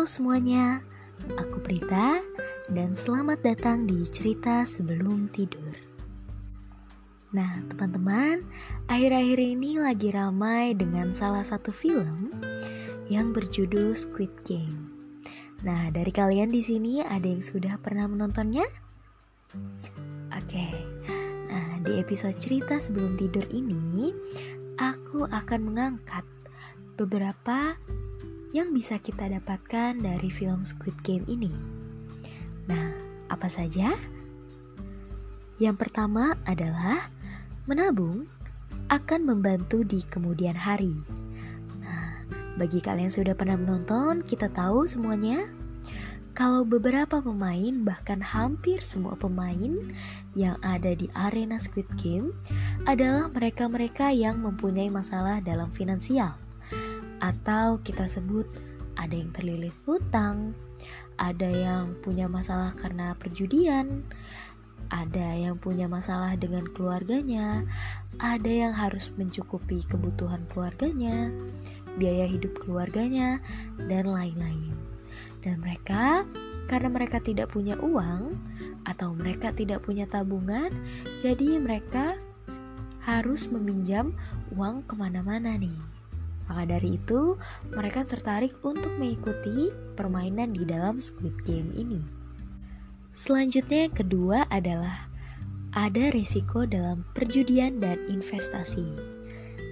Halo semuanya, aku Prita dan selamat datang di cerita sebelum tidur. Nah, teman-teman, akhir-akhir ini lagi ramai dengan salah satu film yang berjudul Squid Game. Nah, dari kalian di sini ada yang sudah pernah menontonnya? Oke. Nah, di episode cerita sebelum tidur ini, aku akan mengangkat beberapa yang bisa kita dapatkan dari film Squid Game ini. Nah, apa saja? Yang pertama adalah menabung akan membantu di kemudian hari. Nah, bagi kalian yang sudah pernah menonton, kita tahu semuanya kalau beberapa pemain, bahkan hampir semua pemain yang ada di arena Squid Game adalah mereka-mereka yang mempunyai masalah dalam finansial atau kita sebut ada yang terlilit hutang, ada yang punya masalah karena perjudian, ada yang punya masalah dengan keluarganya, ada yang harus mencukupi kebutuhan keluarganya, biaya hidup keluarganya, dan lain-lain. Dan mereka, karena mereka tidak punya uang atau mereka tidak punya tabungan, jadi mereka harus meminjam uang ke mana-mana nih. Maka dari itu, mereka tertarik untuk mengikuti permainan di dalam Squid Game ini. Selanjutnya yang kedua adalah ada risiko dalam perjudian dan investasi.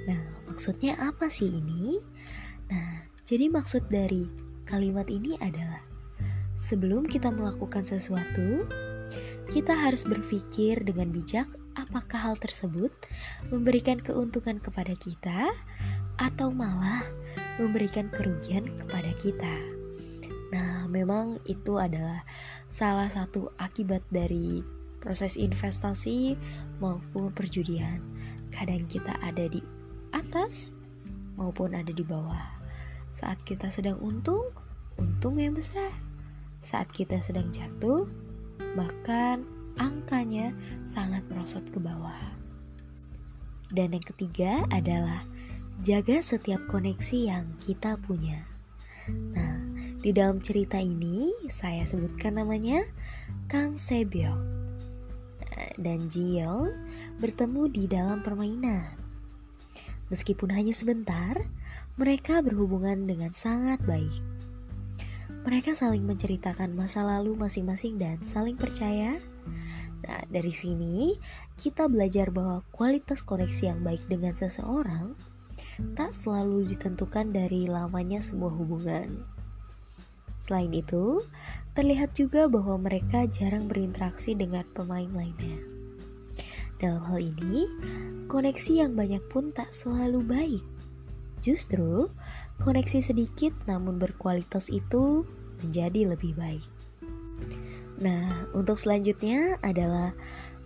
Nah, maksudnya apa sih ini? Nah, jadi maksud dari kalimat ini adalah sebelum kita melakukan sesuatu, kita harus berpikir dengan bijak apakah hal tersebut memberikan keuntungan kepada kita atau malah memberikan kerugian kepada kita. Nah, memang itu adalah salah satu akibat dari proses investasi maupun perjudian. Kadang kita ada di atas maupun ada di bawah. Saat kita sedang untung, untung yang besar. Saat kita sedang jatuh, bahkan angkanya sangat merosot ke bawah. Dan yang ketiga adalah jaga setiap koneksi yang kita punya. Nah, di dalam cerita ini saya sebutkan namanya Kang Sebyok dan Jiel bertemu di dalam permainan. Meskipun hanya sebentar, mereka berhubungan dengan sangat baik. Mereka saling menceritakan masa lalu masing-masing dan saling percaya. Nah, dari sini kita belajar bahwa kualitas koneksi yang baik dengan seseorang tak selalu ditentukan dari lamanya sebuah hubungan. Selain itu, terlihat juga bahwa mereka jarang berinteraksi dengan pemain lainnya. Dalam hal ini, koneksi yang banyak pun tak selalu baik. Justru, koneksi sedikit namun berkualitas itu menjadi lebih baik. Nah, untuk selanjutnya adalah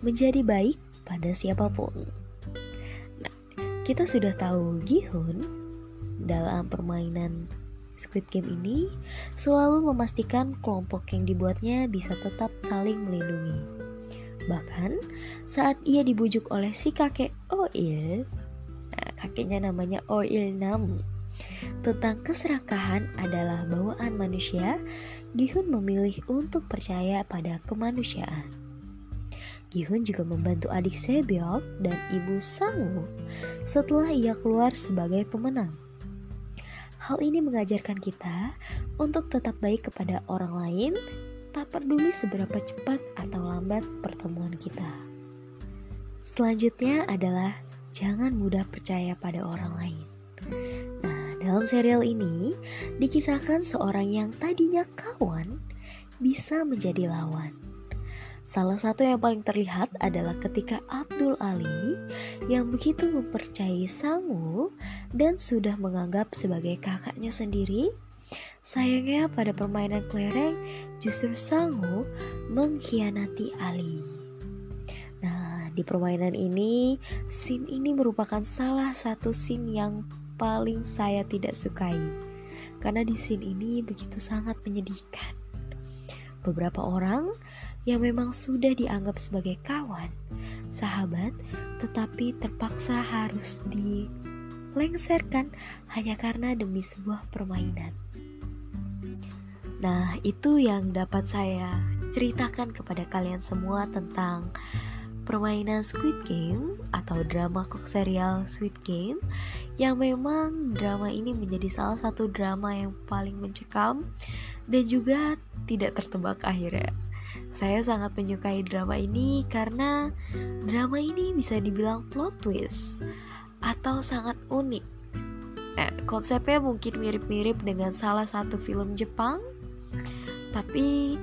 menjadi baik pada siapa pun. Kita sudah tahu Gihun dalam permainan Squid Game ini selalu memastikan kelompok yang dibuatnya bisa tetap saling melindungi. Bahkan saat ia dibujuk oleh si kakek Oil, nah, kakeknya namanya Oil Nam, tentang keserakahan adalah bawaan manusia, Gihun memilih untuk percaya pada kemanusiaan. Gihun juga membantu adik Sebyok dan ibu Sangwoo setelah ia keluar sebagai pemenang. Hal ini mengajarkan kita untuk tetap baik kepada orang lain, tak peduli seberapa cepat atau lambat pertemuan kita. Selanjutnya adalah jangan mudah percaya pada orang lain. Nah, dalam serial ini dikisahkan seorang yang tadinya kawan bisa menjadi lawan Salah satu yang paling terlihat adalah ketika Abdul Ali yang begitu mempercayai Sangu dan sudah menganggap sebagai kakaknya sendiri. Sayangnya pada permainan kelereng justru Sangu mengkhianati Ali. Nah, di permainan ini, scene ini merupakan salah satu scene yang paling saya tidak sukai. Karena di scene ini begitu sangat menyedihkan. Beberapa orang yang memang sudah dianggap sebagai kawan, sahabat, tetapi terpaksa harus dilengserkan hanya karena demi sebuah permainan. Nah, itu yang dapat saya ceritakan kepada kalian semua tentang permainan Squid Game atau drama kok serial Squid Game yang memang drama ini menjadi salah satu drama yang paling mencekam dan juga tidak tertebak akhirnya. Saya sangat menyukai drama ini karena drama ini bisa dibilang plot twist atau sangat unik. Eh, konsepnya mungkin mirip-mirip dengan salah satu film Jepang, tapi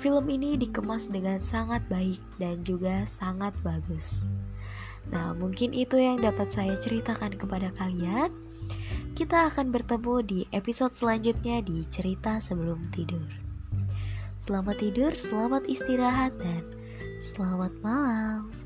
film ini dikemas dengan sangat baik dan juga sangat bagus. Nah, mungkin itu yang dapat saya ceritakan kepada kalian. Kita akan bertemu di episode selanjutnya di cerita sebelum tidur. Selamat tidur, selamat istirahat, dan selamat malam.